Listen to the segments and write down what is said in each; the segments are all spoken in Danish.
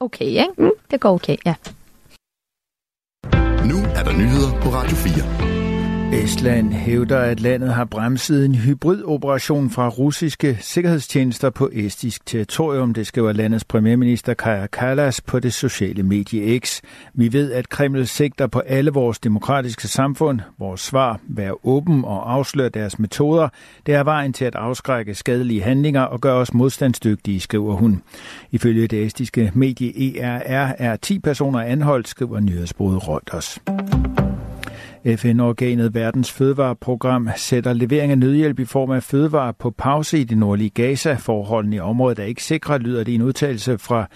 Okay, ikke? Mm. Det går okay, ja. Nu er der nyheder på Radio 4. Estland hævder, at landet har bremset en hybridoperation fra russiske sikkerhedstjenester på estisk territorium. Det skriver landets premierminister Kaja Kallas på det sociale medie X. Vi ved, at Kreml sigter på alle vores demokratiske samfund. Vores svar, vær åben og afsløre deres metoder, det er vejen til at afskrække skadelige handlinger og gøre os modstandsdygtige, skriver hun. Ifølge det estiske medie ERR er 10 personer anholdt, skriver nyhedsbruget Reuters. FN-organet Verdens Fødevareprogram sætter levering af nødhjælp i form af fødevarer på pause i det nordlige Gaza. Forholdene i området er ikke sikre, lyder det i en udtalelse fra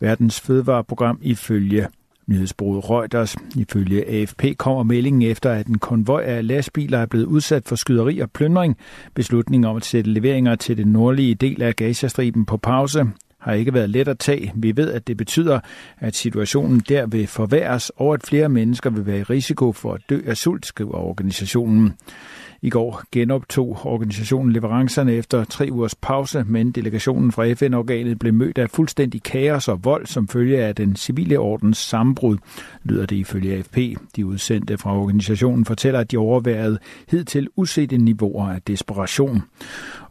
Verdens Fødevareprogram ifølge nyhedsbruget Reuters. Ifølge AFP kommer meldingen efter, at en konvoj af lastbiler er blevet udsat for skyderi og plyndring. Beslutningen om at sætte leveringer til den nordlige del af Gazastriben på pause har ikke været let at tage. Vi ved, at det betyder, at situationen der vil forværres, og at flere mennesker vil være i risiko for at dø af sult, skriver organisationen. I går genoptog organisationen leverancerne efter tre ugers pause, men delegationen fra FN-organet blev mødt af fuldstændig kaos og vold som følge af den civile ordens sammenbrud, lyder det ifølge AFP. De udsendte fra organisationen fortæller, at de overværede hidtil usete niveauer af desperation.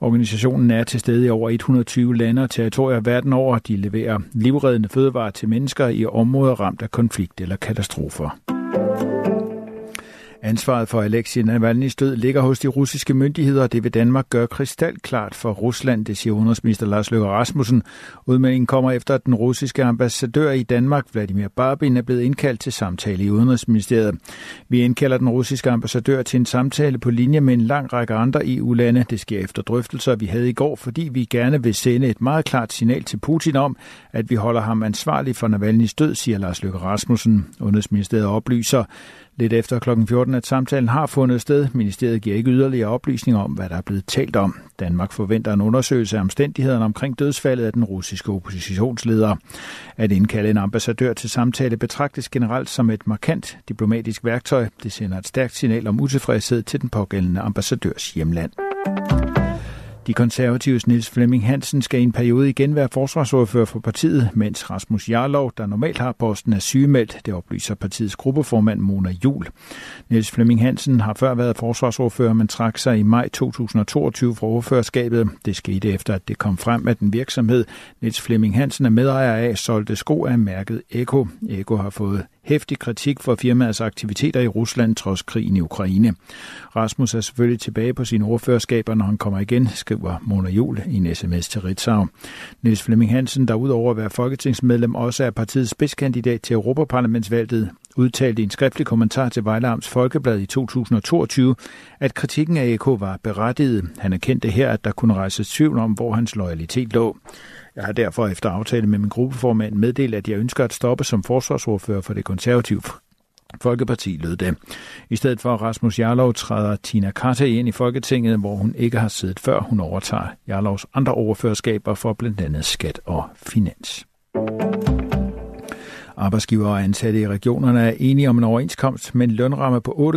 Organisationen er til stede i over 120 lande og territorier verden over. De leverer livreddende fødevarer til mennesker i områder ramt af konflikt eller katastrofer. Ansvaret for Alexei Navalny's død ligger hos de russiske myndigheder, det vil Danmark gøre krystalklart for Rusland, det siger udenrigsminister Lars Løkke Rasmussen. Udmeldingen kommer efter, at den russiske ambassadør i Danmark, Vladimir Barbin, er blevet indkaldt til samtale i Udenrigsministeriet. Vi indkalder den russiske ambassadør til en samtale på linje med en lang række andre EU-lande. Det sker efter drøftelser, vi havde i går, fordi vi gerne vil sende et meget klart signal til Putin om, at vi holder ham ansvarlig for Navalny's død, siger Lars Løkke Rasmussen. Udenrigsministeriet oplyser, lidt efter kl. 14, at samtalen har fundet sted. Ministeriet giver ikke yderligere oplysninger om, hvad der er blevet talt om. Danmark forventer en undersøgelse af omstændighederne omkring dødsfaldet af den russiske oppositionsleder. At indkalde en ambassadør til samtale betragtes generelt som et markant diplomatisk værktøj. Det sender et stærkt signal om utilfredshed til den pågældende ambassadørs hjemland. De konservatives Niels Flemming Hansen skal i en periode igen være forsvarsordfører for partiet, mens Rasmus Jarlov, der normalt har posten, er sygemeldt. Det oplyser partiets gruppeformand Mona Jul. Niels Flemming Hansen har før været forsvarsordfører, men trak sig i maj 2022 fra ordførerskabet. Det skete efter, at det kom frem, at den virksomhed, Niels Flemming Hansen er medejer af, solgte sko af mærket Eko. Eko har fået hæftig kritik for firmaets aktiviteter i Rusland trods krigen i Ukraine. Rasmus er selvfølgelig tilbage på sine ordførerskaber, når han kommer igen, skriver Mona Jul i en sms til Ritzau. Niels Flemming Hansen, der udover at være folketingsmedlem, også er partiets spidskandidat til Europaparlamentsvalget, udtalte i en skriftlig kommentar til Vejle Folkeblad i 2022, at kritikken af EK var berettiget. Han erkendte her, at der kunne rejses tvivl om, hvor hans loyalitet lå. Jeg har derfor efter aftale med min gruppeformand meddelt, at jeg ønsker at stoppe som forsvarsordfører for det konservative Folkeparti lød det. I stedet for Rasmus Jarlov træder Tina Carter ind i Folketinget, hvor hun ikke har siddet før hun overtager Jarlovs andre overførskaber for blandt andet skat og finans. Arbejdsgiver og ansatte i regionerne er enige om en overenskomst med en lønramme på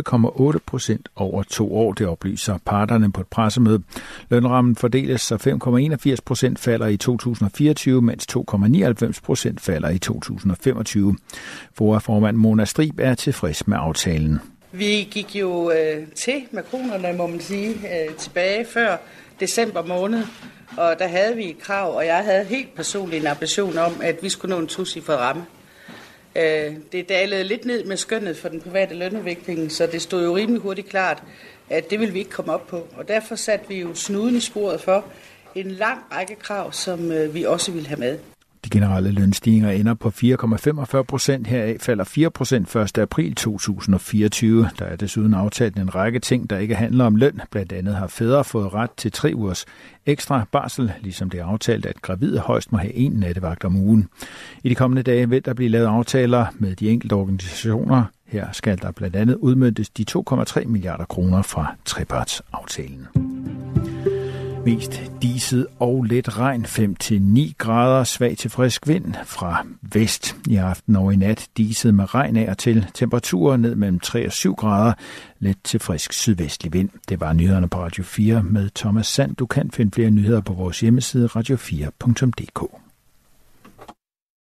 8,8 procent over to år, det oplyser parterne på et pressemøde. Lønrammen fordeles, så 5,81 procent falder i 2024, mens 2,99 procent falder i 2025. FOA-formand Mona Strib er tilfreds med aftalen. Vi gik jo øh, til med kronerne, må man sige, øh, tilbage før december måned, og der havde vi et krav, og jeg havde helt personligt en ambition om, at vi skulle nå en for ramme. Øh, det dalede lidt ned med skønnet for den private lønudvikling, så det stod jo rimelig hurtigt klart, at det vil vi ikke komme op på. Og derfor satte vi jo snuden i sporet for en lang række krav, som øh, vi også vil have med. De generelle lønstigninger ender på 4,45 procent. Heraf falder 4 procent 1. april 2024. Der er desuden aftalt en række ting, der ikke handler om løn. Blandt andet har fædre fået ret til tre ugers ekstra barsel, ligesom det er aftalt, at gravide højst må have en nattevagt om ugen. I de kommende dage vil der blive lavet aftaler med de enkelte organisationer. Her skal der blandt andet udmyndtes de 2,3 milliarder kroner fra trepartsaftalen. Mest diset og let regn 5-9 grader, svag til frisk vind fra vest. I aften og i nat diset med regn af og til. Temperaturer ned mellem 3 og 7 grader, let til frisk sydvestlig vind. Det var nyhederne på Radio 4 med Thomas Sand. Du kan finde flere nyheder på vores hjemmeside radio4.dk.